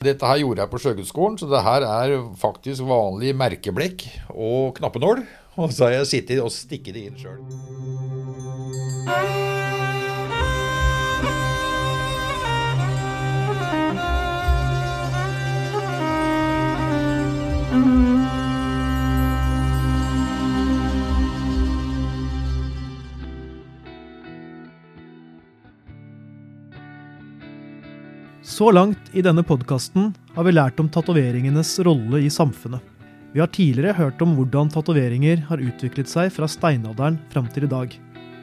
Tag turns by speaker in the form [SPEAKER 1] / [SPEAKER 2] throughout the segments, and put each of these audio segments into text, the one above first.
[SPEAKER 1] Dette her gjorde jeg på Sjøgudskolen, så det her er faktisk vanlig merkeblekk og knappenål. Og så har jeg sittet og stikket det inn sjøl.
[SPEAKER 2] Så langt i denne podkasten har vi lært om tatoveringenes rolle i samfunnet. Vi har tidligere hørt om hvordan tatoveringer har utviklet seg fra steinalderen fram til i dag.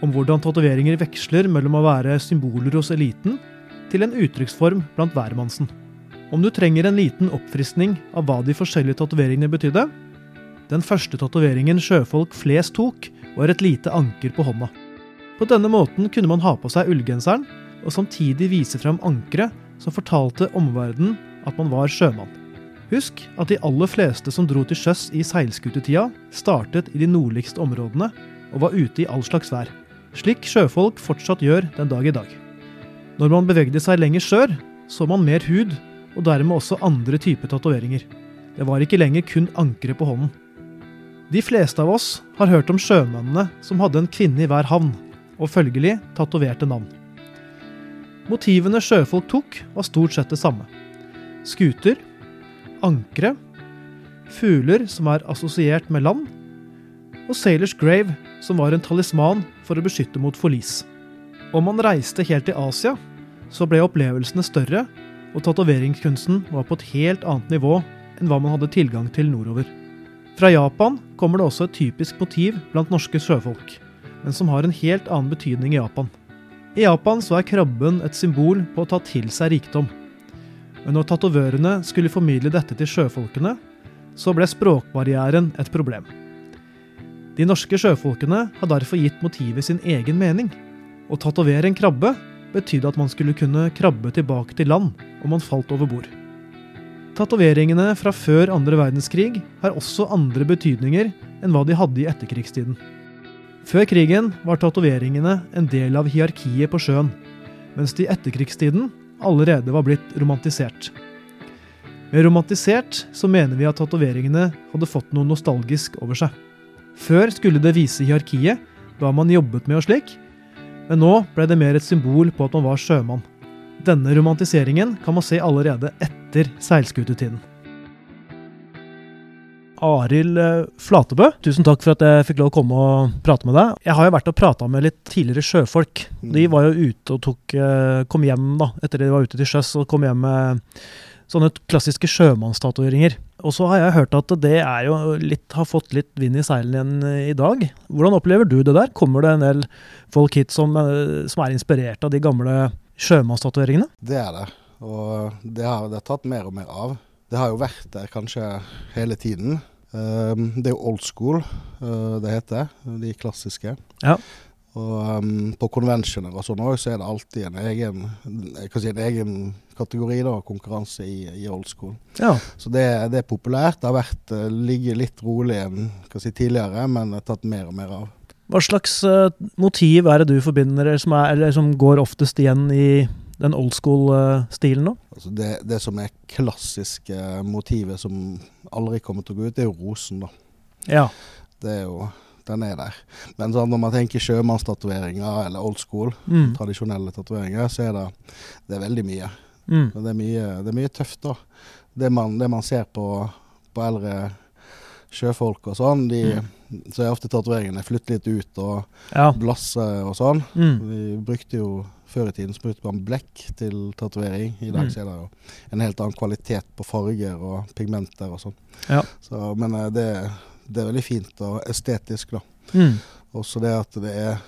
[SPEAKER 2] Om hvordan tatoveringer veksler mellom å være symboler hos eliten til en uttrykksform blant hvermannsen. Om du trenger en liten oppfriskning av hva de forskjellige tatoveringene betydde Den første tatoveringen sjøfolk flest tok, var et lite anker på hånda. På denne måten kunne man ha på seg ullgenseren og samtidig vise frem ankeret som fortalte omverdenen at man var sjømann. Husk at de aller fleste som dro til sjøs i seilskutetida, startet i de nordligste områdene og var ute i all slags vær, slik sjøfolk fortsatt gjør den dag i dag. Når man bevegde seg lenger sør, så man mer hud, og dermed også andre typer tatoveringer. Det var ikke lenger kun ankeret på hånden. De fleste av oss har hørt om sjømennene som hadde en kvinne i hver havn, og følgelig tatoverte navn. Motivene sjøfolk tok, var stort sett det samme. Skuter, ankre, fugler som er assosiert med land, og Sailors Grave, som var en talisman for å beskytte mot forlis. Om man reiste helt til Asia, så ble opplevelsene større, og tatoveringskunsten var på et helt annet nivå enn hva man hadde tilgang til nordover. Fra Japan kommer det også et typisk motiv blant norske sjøfolk, men som har en helt annen betydning i Japan. I Japan så er krabben et symbol på å ta til seg rikdom. Men når tatovørene skulle formidle dette til sjøfolkene, så ble språkbarrieren et problem. De norske sjøfolkene har derfor gitt motivet sin egen mening. Å tatovere en krabbe betydde at man skulle kunne krabbe tilbake til land om man falt over bord. Tatoveringene fra før andre verdenskrig har også andre betydninger enn hva de hadde i etterkrigstiden. Før krigen var tatoveringene en del av hierarkiet på sjøen, mens de i etterkrigstiden allerede var blitt romantisert. Med romantisert så mener vi at tatoveringene hadde fått noe nostalgisk over seg. Før skulle det vise hierarkiet, hva man jobbet med og slik, men nå ble det mer et symbol på at man var sjømann. Denne romantiseringen kan man se allerede etter seilskutetiden. Arild Flatebø, tusen takk for at jeg fikk lov å komme og prate med deg. Jeg har jo vært og prata med litt tidligere sjøfolk. De var jo ute og tok, kom hjem da, etter de var ute til sjøs, og kom hjem med sånne klassiske sjømannstatoveringer. Og så har jeg hørt at det er jo litt, har fått litt vind i seilene igjen i dag. Hvordan opplever du det der? Kommer det en del folk hit som, som er inspirert av de gamle sjømannstatoveringene?
[SPEAKER 3] Det er det, og det har det tatt mer og mer av. Det har jo vært der kanskje hele tiden. Det er jo old school det heter, de klassiske.
[SPEAKER 2] Ja.
[SPEAKER 3] Og um, på conventioner og sånn òg, så er det alltid en egen, si en egen kategori, da, konkurranse i, i old school.
[SPEAKER 2] Ja.
[SPEAKER 3] Så det, det, er populært. Det har vært uh, ligget litt rolig enn si, tidligere, men det har tatt mer og mer av.
[SPEAKER 2] Hva slags uh, motiv er det du forbinder, som, er, eller som går oftest igjen i den old school-stilen nå?
[SPEAKER 3] Altså det, det, som er klassiske motivet som aldri kommer til å gå ut, det er jo rosen, da.
[SPEAKER 2] Ja.
[SPEAKER 3] Det er jo den er der. Men sånn, når man tenker sjømannstatoveringer eller old school,
[SPEAKER 2] Mm.
[SPEAKER 3] tradisjonelle tatoveringer, så er det, det er veldig mye.
[SPEAKER 2] Mm.
[SPEAKER 3] Det, er mye det er mye tøft, da. Det man, det man ser på, på eldre sjøfolk og sånn, de, så er ofte tatoveringene flyttet litt ut og
[SPEAKER 2] Ja.
[SPEAKER 3] blasse og sånn.
[SPEAKER 2] Mm.
[SPEAKER 3] Vi brukte jo Før i tiden så brukte man blekk til tatovering. I dag
[SPEAKER 2] Mm.
[SPEAKER 3] så er det jo en helt annen kvalitet på farger og pigmenter og sånn.
[SPEAKER 2] Ja.
[SPEAKER 3] Så, men eh, det, det er veldig fint og estetisk, da.
[SPEAKER 2] Mm.
[SPEAKER 3] Også det at det er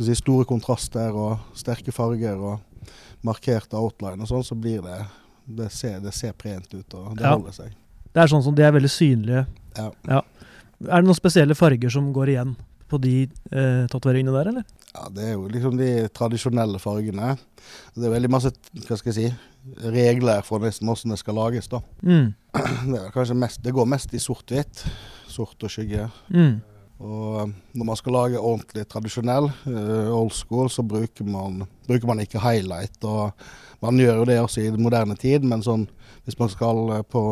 [SPEAKER 3] si, store kontraster og sterke farger og markerte outline og sånn, så blir det Det ser, det ser prent ut, og det
[SPEAKER 2] Ja.
[SPEAKER 3] holder seg.
[SPEAKER 2] Det er sånn som de er veldig synlige.
[SPEAKER 3] Ja.
[SPEAKER 2] Er det noen spesielle farger som går igjen på de eh, tatoveringene der, eller?
[SPEAKER 3] Ja, det er jo liksom de tradisjonelle fargene. Det er veldig masse hva skal jeg si, regler for nesten hvordan det skal lages. da.
[SPEAKER 2] Mm.
[SPEAKER 3] Det, mest, det går mest i sort-hvitt. Sort og skygge.
[SPEAKER 2] Mm.
[SPEAKER 3] Og når man skal lage ordentlig tradisjonell uh, old school, så bruker man, bruker man, ikke highlight. Og man gjør jo det også i moderne tid, men sånn, hvis man skal uh, på,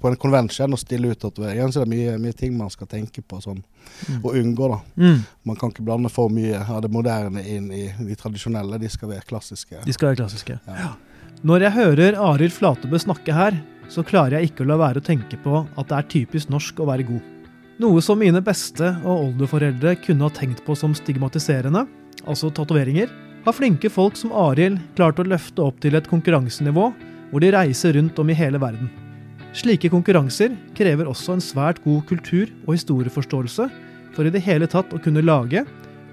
[SPEAKER 3] på, en convention og stille ut tatoveringen, så er det mye, mye, ting man skal tenke på sånn, mm. og unngå. da. Mm. Man kan ikke blande for mye av det moderne inn i de tradisjonelle. De skal være klassiske.
[SPEAKER 2] De skal være klassiske. Ja. Når jeg hører Arild Flatebø snakke her, så klarer jeg ikke å la være å tenke på at det er typisk norsk å være god. Noe som mine beste- og oldeforeldre kunne ha tenkt på som stigmatiserende, altså tatoveringer, har flinke folk som Arild klart å løfte opp til et konkurransenivå hvor de reiser rundt om i hele verden. Slike konkurranser krever også en svært god kultur- og historieforståelse for i det hele tatt å kunne lage,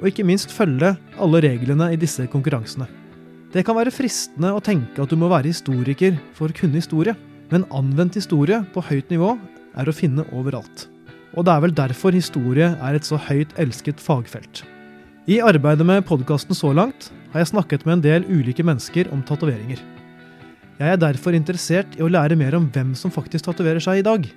[SPEAKER 2] og ikke minst følge, alle reglene i disse konkurransene. Det kan være fristende å tenke at du må være historiker for å kunne historie, men anvendt historie på høyt nivå er å finne overalt og det er vel derfor historie er et så høyt elsket fagfelt. I arbeidet med podkasten så langt har jeg snakket med en del ulike mennesker om tatoveringer. Jeg er derfor interessert i å lære mer om hvem som faktisk tatoverer seg i dag.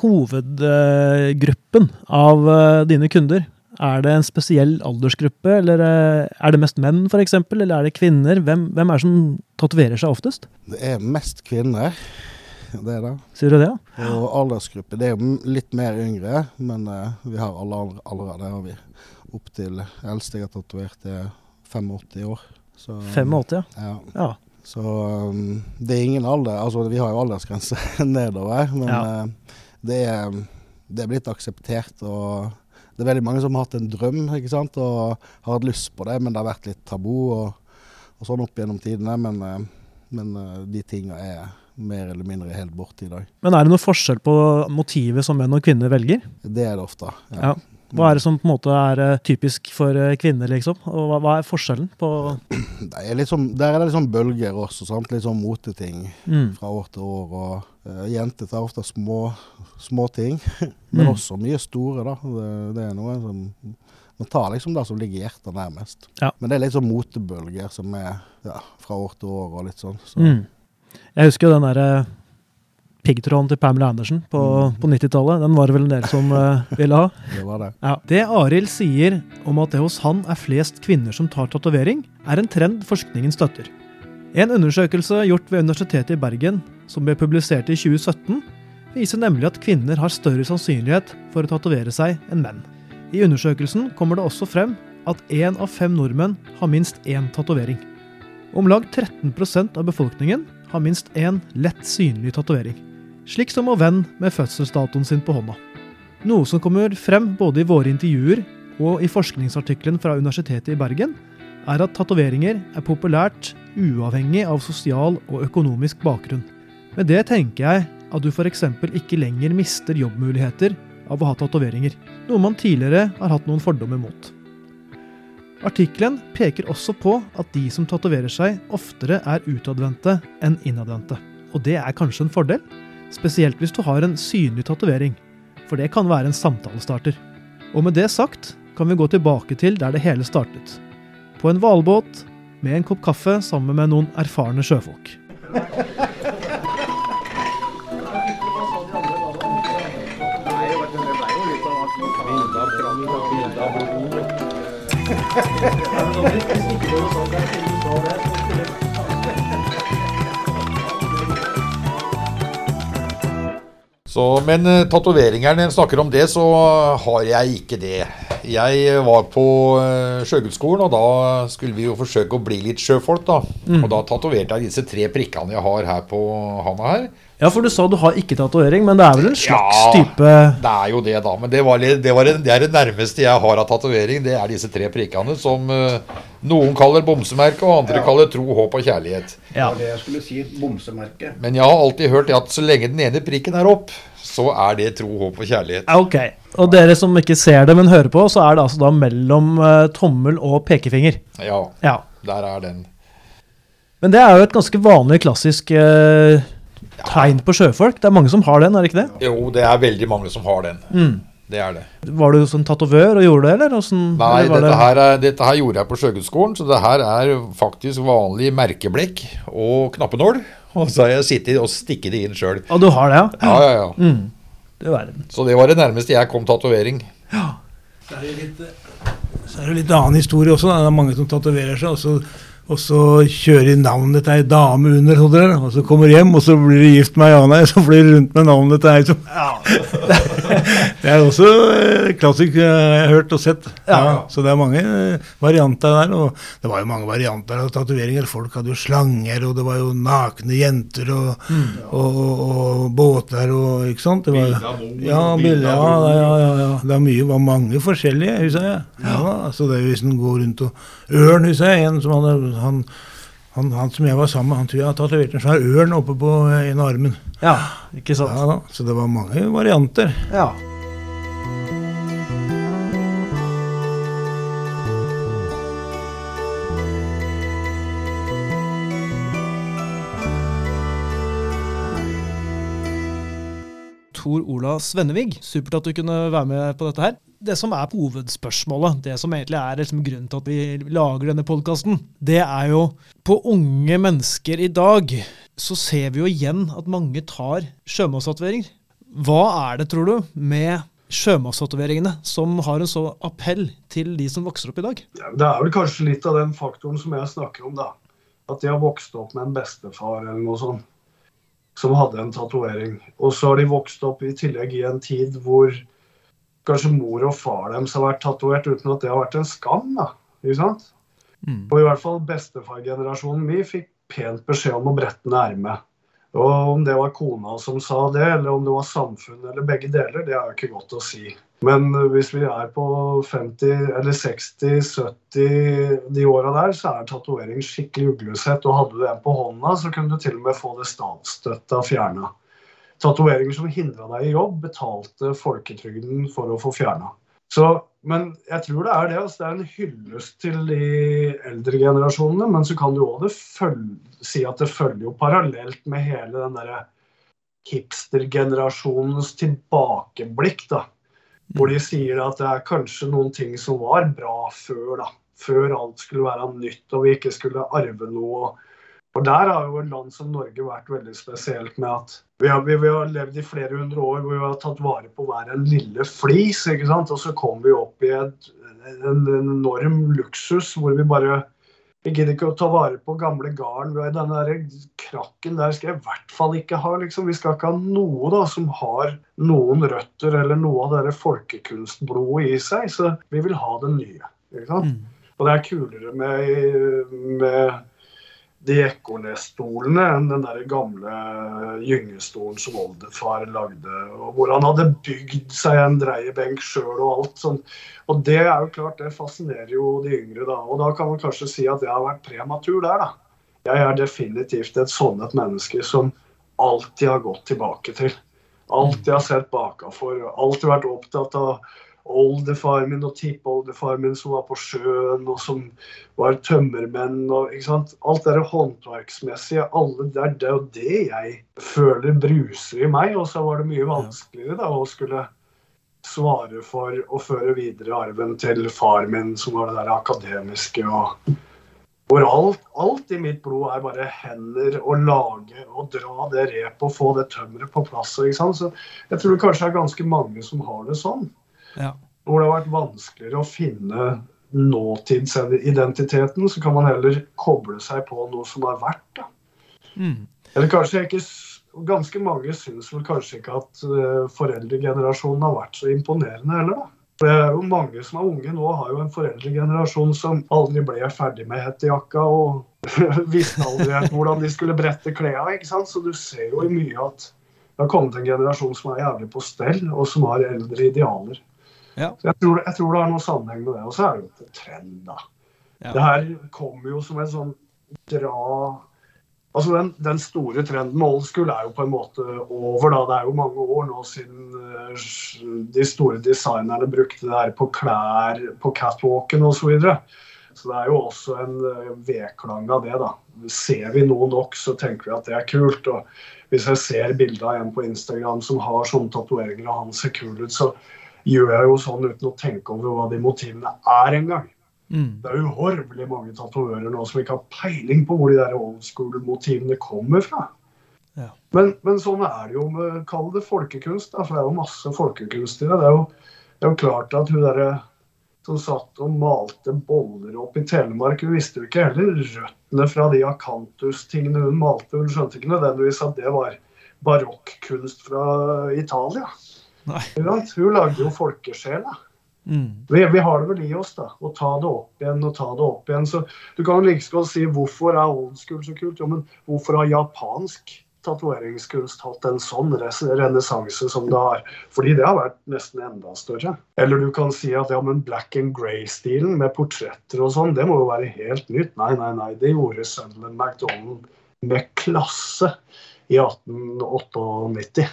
[SPEAKER 2] Hovedgruppen av eh, dine kunder, er det en spesiell aldersgruppe, eller eh, er det mest menn f.eks., eller er det kvinner? Hvem, hvem er det som tatoverer seg oftest?
[SPEAKER 3] Det er mest kvinner det er det.
[SPEAKER 2] Sier du det, ja?
[SPEAKER 3] Og aldersgruppe, det er jo litt mer yngre, men uh, vi har alle aldre. allerede. har vi opp til eldste jeg har tatovert, er 85 år.
[SPEAKER 2] Så, 85, ja.
[SPEAKER 3] ja. ja. Så um, det er ingen alder Altså, vi har jo aldersgrense nedover, men ja. uh, det, er, det er blitt akseptert. og det er veldig mange som har hatt en drøm ikke sant? og har hatt lyst på det, men det har vært litt tabu og, og sånn opp gjennom tidene. Men, uh, men de tinga er mer eller mindre helt borte i dag.
[SPEAKER 2] Men er det noe forskjell på motivet som menn og kvinner velger?
[SPEAKER 3] Det er det ofte,
[SPEAKER 2] ja. ja. Hva er det som på en måte er uh, typisk for uh, kvinner, liksom? Og hva, hva, er forskjellen på
[SPEAKER 3] det er liksom, Der er det liksom bølger også, sant? litt sånn moteting mm. fra år til år. og uh, Jenter tar ofte små, små ting, men mm. også mye store. da. Det, det, er noe som Man tar liksom det som ligger hjertet nærmest. Ja. Men det er litt sånn motebølger som er ja, fra år til år og litt sånn. Så. Mm.
[SPEAKER 2] Jeg husker jo den derre piggtråden til Pamela Andersen på, mm. på 90-tallet. Den var det vel en del som uh, ville ha.
[SPEAKER 3] Det var det.
[SPEAKER 2] Ja. Det Arild sier om at det hos han er flest kvinner som tar tatovering, er en trend forskningen støtter. En undersøkelse gjort ved Universitetet i Bergen, som ble publisert i 2017, viser nemlig at kvinner har større sannsynlighet for å tatovere seg enn menn. I undersøkelsen kommer det også frem at én av fem nordmenn har minst én tatovering. Om lag 13% av befolkningen har minst én lett synlig tatovering, slik som å venn med fødselsdatoen sin på hånda. Noe som kommer frem både i våre intervjuer og i forskningsartikkelen fra Universitetet i Bergen, er at tatoveringer er populært uavhengig av sosial og økonomisk bakgrunn. Med det tenker jeg at du f.eks. ikke lenger mister jobbmuligheter av å ha tatoveringer, noe man tidligere har hatt noen fordommer mot. Artikkelen peker også på at de som tatoverer seg, oftere er utadvendte enn innadvendte. Og det er kanskje en fordel, spesielt hvis du har en synlig tatovering, for det kan være en samtalestarter. Og med det sagt kan vi gå tilbake til der det hele startet. På en hvalbåt med en kopp kaffe sammen med noen erfarne sjøfolk.
[SPEAKER 1] Så, men uh, tatoveringer, når en snakker om det, så har jeg ikke det. Jeg var på uh, Sjøgudsskolen, og da skulle vi jo forsøke å bli litt sjøfolk. da. Mm. Og da tatoverte jeg disse tre prikkene jeg har her på handa her.
[SPEAKER 2] Ja, for du sa du har ikke tatovering, men det er vel en slags ja, type
[SPEAKER 1] Det er jo det, da. Men det, var, det, var, det, er det nærmeste jeg har av tatovering. Det er disse tre prikkene som uh, noen kaller bomsemerke, og andre ja. kaller tro, håp og kjærlighet.
[SPEAKER 3] Ja. Det var det jeg skulle si. Bomsemerke.
[SPEAKER 1] Men jeg har alltid hørt at så lenge den ene prikken er opp, så er det tro, håp og kjærlighet.
[SPEAKER 2] Ok. Og dere som ikke ser det, men hører på, så er det altså da mellom uh, tommel og pekefinger.
[SPEAKER 1] Ja, ja. Der er den.
[SPEAKER 2] Men det er jo et ganske vanlig, klassisk uh, tegn på sjøfolk. Det er mange som har den, er det ikke det?
[SPEAKER 1] Jo, det er veldig mange som har den. Mm. Det er det.
[SPEAKER 2] Var du sånn tatovør og gjorde det, eller? Hvordan,
[SPEAKER 1] Nei,
[SPEAKER 2] eller
[SPEAKER 1] dette, her er, dette, her gjorde jeg på Sjøgudsskolen, så det her er faktisk vanlig merkeblekk og knappenål. Og så har jeg sittet og stikket det inn sjøl.
[SPEAKER 2] Og du har det,
[SPEAKER 1] ja? Ja, ja, ja. Mm.
[SPEAKER 4] Det.
[SPEAKER 1] Så det var det nærmeste jeg kom tatovering.
[SPEAKER 4] Ja. Så er det litt, så er det litt annen historie også. da. Det er mange som tatoverer seg, og så, og så kjører de navnet til ei dame under, så dere, og så kommer hjem, og så blir de gift med ei anna, så flyr rundt med navnet til ei som Det er også eh, klassisk eh, jeg har hørt og sett. Ja, så det er mange eh, varianter der. Og det var jo mange varianter av tatoveringer. Folk hadde jo slanger, og det var jo nakne jenter og, og, og, og båter og ikke sant. Det var, ja,
[SPEAKER 1] bilder
[SPEAKER 4] ja, ja, ja, ja. Det var, mye, var mange forskjellige, husker jeg. Ja, så det er jo hvis en går rundt og Ørn, husker jeg. En som hadde, han, han, han som jeg var sammen med, han tror jeg har tatovert en svær ørn oppe på en av armen.
[SPEAKER 2] Ja, ikke sant?
[SPEAKER 4] Ja da, Så det var mange varianter.
[SPEAKER 2] Ja. Tor Ola Svennevig, supert at du kunne være med på dette her. Det som er hovedspørsmålet, det som egentlig er liksom grunnen til at vi lager denne podkasten, det er jo På unge mennesker i dag så ser vi jo igjen at mange tar sjømannstatoveringer. Hva er det, tror du, med sjømannstatoveringene som har en så appell til de som vokser opp i dag?
[SPEAKER 5] Det er vel kanskje litt av den faktoren som jeg snakker om, da. At de har vokst opp med en bestefar eller noe sånt som hadde en tatovering. Og så har de vokst opp i tillegg i en tid hvor kanskje mor og far deres har vært tatovert uten at det har vært en skam. da, ikke sant? Og i hvert fall bestefargenerasjonen min fikk pent beskjed om å brette ned ermet. Og om det var kona som sa det, eller om det var samfunnet, eller begge deler, det er jo ikke godt å si. Men eh, hvis vi er på 50 eller 60, 70 de åra der, så er tatovering skikkelig uglesett. Og hadde du en på hånda, så kunne du til og med få det statsstøtta fjerna. Tatoveringer som hindra deg i jobb, betalte folketrygden for å få fjerna. Så, men jeg tror det er det. Altså, det er en hyllest til de eldre generasjonene. Men så kan du òg si at det følger jo parallelt med hele den derre hipstergenerasjonens tilbakeblikk. da. Hvor de sier at det er kanskje noen ting som var bra før. da. Før alt skulle være nytt og vi ikke skulle arve noe. Og Der har jo et land som Norge vært veldig spesielt med at vi har, vi, vi har levd i flere hundre år hvor vi har tatt vare på hver en lille flis. ikke sant? Og så kom vi opp i et, en, en enorm luksus hvor vi bare vi gidder ikke å ta vare på gamle garn. Denne der krakken der skal jeg i hvert fall ikke ha. liksom. Vi skal ikke ha noe da som har noen røtter eller noe av det folkekunstblodet i seg. Så vi vil ha det nye. ikke sant? Og det er kulere med, med de Ekornes-stolene enn den der gamle gyngestolen som oldefar lagde. og Hvor han hadde bygd seg en dreiebenk sjøl og alt sånn. Og det er jo klart, det fascinerer jo de yngre da. Og da kan man kanskje si at jeg har vært prematur der, da. Jeg er definitivt et sånn et menneske som alltid har gått tilbake til. Alltid har sett bakafor. Alltid vært opptatt av oldefar min og tippoldefar min som var på sjøen, og som var tømmermenn. og ikke sant? Alt det der håndverksmessige. alle Det er jo det jeg føler bruser i meg. Og så var det mye vanskeligere da, å skulle svare for å føre videre arven til far min, som var det der akademiske. og hvor alt, alt i mitt blod er bare hender og lage og dra det repet og få det tømmeret på plass. ikke sant? Så jeg tror det kanskje er ganske mange som har det sånn.
[SPEAKER 2] Ja.
[SPEAKER 5] Hvor det har vært vanskeligere å finne nåtidsidentiteten, så kan man heller koble seg på noe som har vært.
[SPEAKER 2] Mm.
[SPEAKER 5] Eller kanskje ikke Ganske mange syns vel kanskje ikke at uh, foreldregenerasjonen har vært så imponerende heller, da. Det er jo Mange som er unge nå, har jo en foreldregenerasjon som aldri ble ferdig med hettejakka og visste aldri hvordan de skulle brette klærne. Så du ser jo i mye at det har kommet en generasjon som er jævlig på stell, og som har eldre idealer.
[SPEAKER 2] Ja.
[SPEAKER 5] Jeg tror, jeg tror det har noe sammenheng med det. Og så er det jo en trend, da.
[SPEAKER 2] Ja.
[SPEAKER 5] Det her kommer jo som en sånn dra Altså den, den store trenden med old school er jo på en måte over. da. Det er jo mange år nå siden eh, de store designerne brukte det her på klær på catwalken osv. Så, videre. så det er jo også en eh, vedklang av det. da. Ser vi noe nok, så tenker vi at det er kult. og Hvis jeg ser bilde av en på Instagram som har sånne tatoveringer og han ser kul ut, så gjør jeg jo sånn uten å tenke over hva de motivene er engang.
[SPEAKER 2] Mm.
[SPEAKER 5] Det er uhorvelig mange tatovører nå som ikke har peiling på hvor de der old school-motivene kommer fra.
[SPEAKER 2] Ja.
[SPEAKER 5] Men, men sånn er det jo med Kall det folkekunst, da, for det er jo masse folkekunst i det. Det er jo, det er jo klart at hun derre som satt og malte boller opp i Telemark, hun visste jo ikke heller røttene fra de akantustingene hun malte. Hun skjønte ikke nødvendigvis at det var barokkunst fra Italia. Sant? Hun lagde jo folkesjela.
[SPEAKER 2] Mm.
[SPEAKER 5] Vi, vi har det vel i oss, da. Å ta det opp igjen og ta det opp igjen. Så du kan jo like godt si hvorfor er old school så kult? Jo, men hvorfor har japansk tatoveringskunst hatt en sånn renessanse som det har? Fordi det har vært nesten enda større. Eller du kan si at ja, men black and grey-stilen med portretter og sånn, det må jo være helt nytt. Nei, nei, nei. Det gjorde Sunderland MacDonald med klasse i 1898.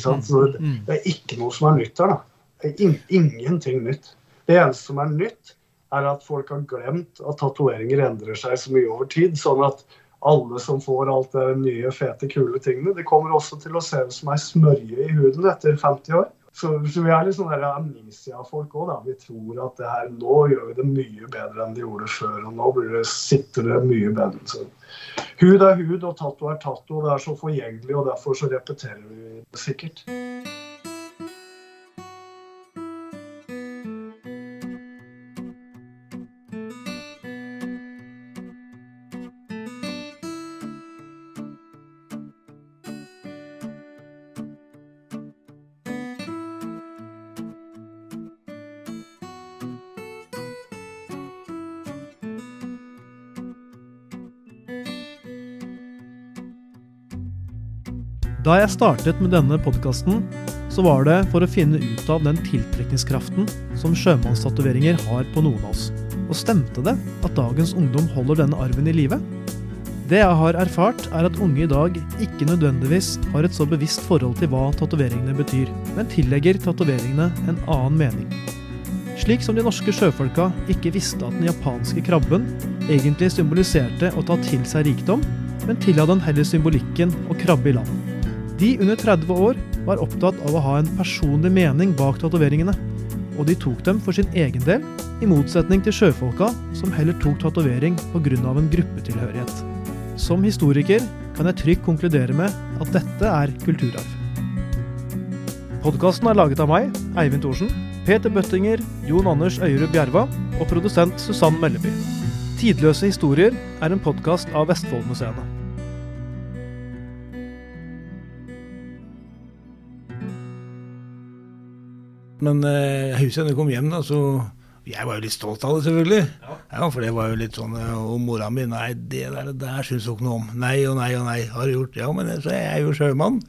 [SPEAKER 5] Sant? Så det,
[SPEAKER 2] Mm.
[SPEAKER 5] det er ikke noe som er nytt her, da. Det er in ingenting nytt. Det eneste som er nytt, er at folk har glemt at tatoveringer endrer seg så mye over tid. Sånn at alle som får alt det nye, fete, kule tingene, det kommer også til å se ut som ei smørje i huden etter 50 år. Så, så vi er litt sånn amnesia-folk òg, da. Vi tror at det her, nå gjør vi det mye bedre enn de gjorde før. Og nå blir det, sitter det mye bedre. Så hud er hud, og tatto er tatto. Det er så forgjengelig, og derfor så repeterer vi det sikkert.
[SPEAKER 2] Da jeg startet med denne podkasten, så var det for å finne ut av den tiltrekningskraften som sjømannstatoveringer har på noen av oss. Og stemte det at dagens ungdom holder denne arven i live? Det jeg har erfart, er at unge i dag ikke nødvendigvis har et så bevisst forhold til hva tatoveringene betyr, men tillegger tatoveringene en annen mening. Slik som de norske sjøfolka ikke visste at den japanske krabben egentlig symboliserte å ta til seg rikdom, men tilla den heller symbolikken å krabbe i land. De under 30 år var opptatt av å ha en personlig mening bak tatoveringene, og de tok dem for sin egen del, i motsetning til sjøfolka som heller tok tatovering pga. en gruppetilhørighet. Som historiker kan jeg trygt konkludere med at dette er kulturarv. Podkasten er laget av meg, Eivind Thorsen, Peter Bøttinger, Jon Anders Øyerud Bjerva og produsent Susann Melleby. Tidløse historier er en podkast av Vestfoldmuseene.
[SPEAKER 4] Men eh, jeg husker jeg kom hjem, da, så Jeg var jo litt stolt av det, selvfølgelig. Ja. For det var jo litt sånn eh, Og mora mi Nei, det der, det der syns hun ikke noe om. Nei og nei og nei. Har du gjort Ja, men så er jeg jo sjømann.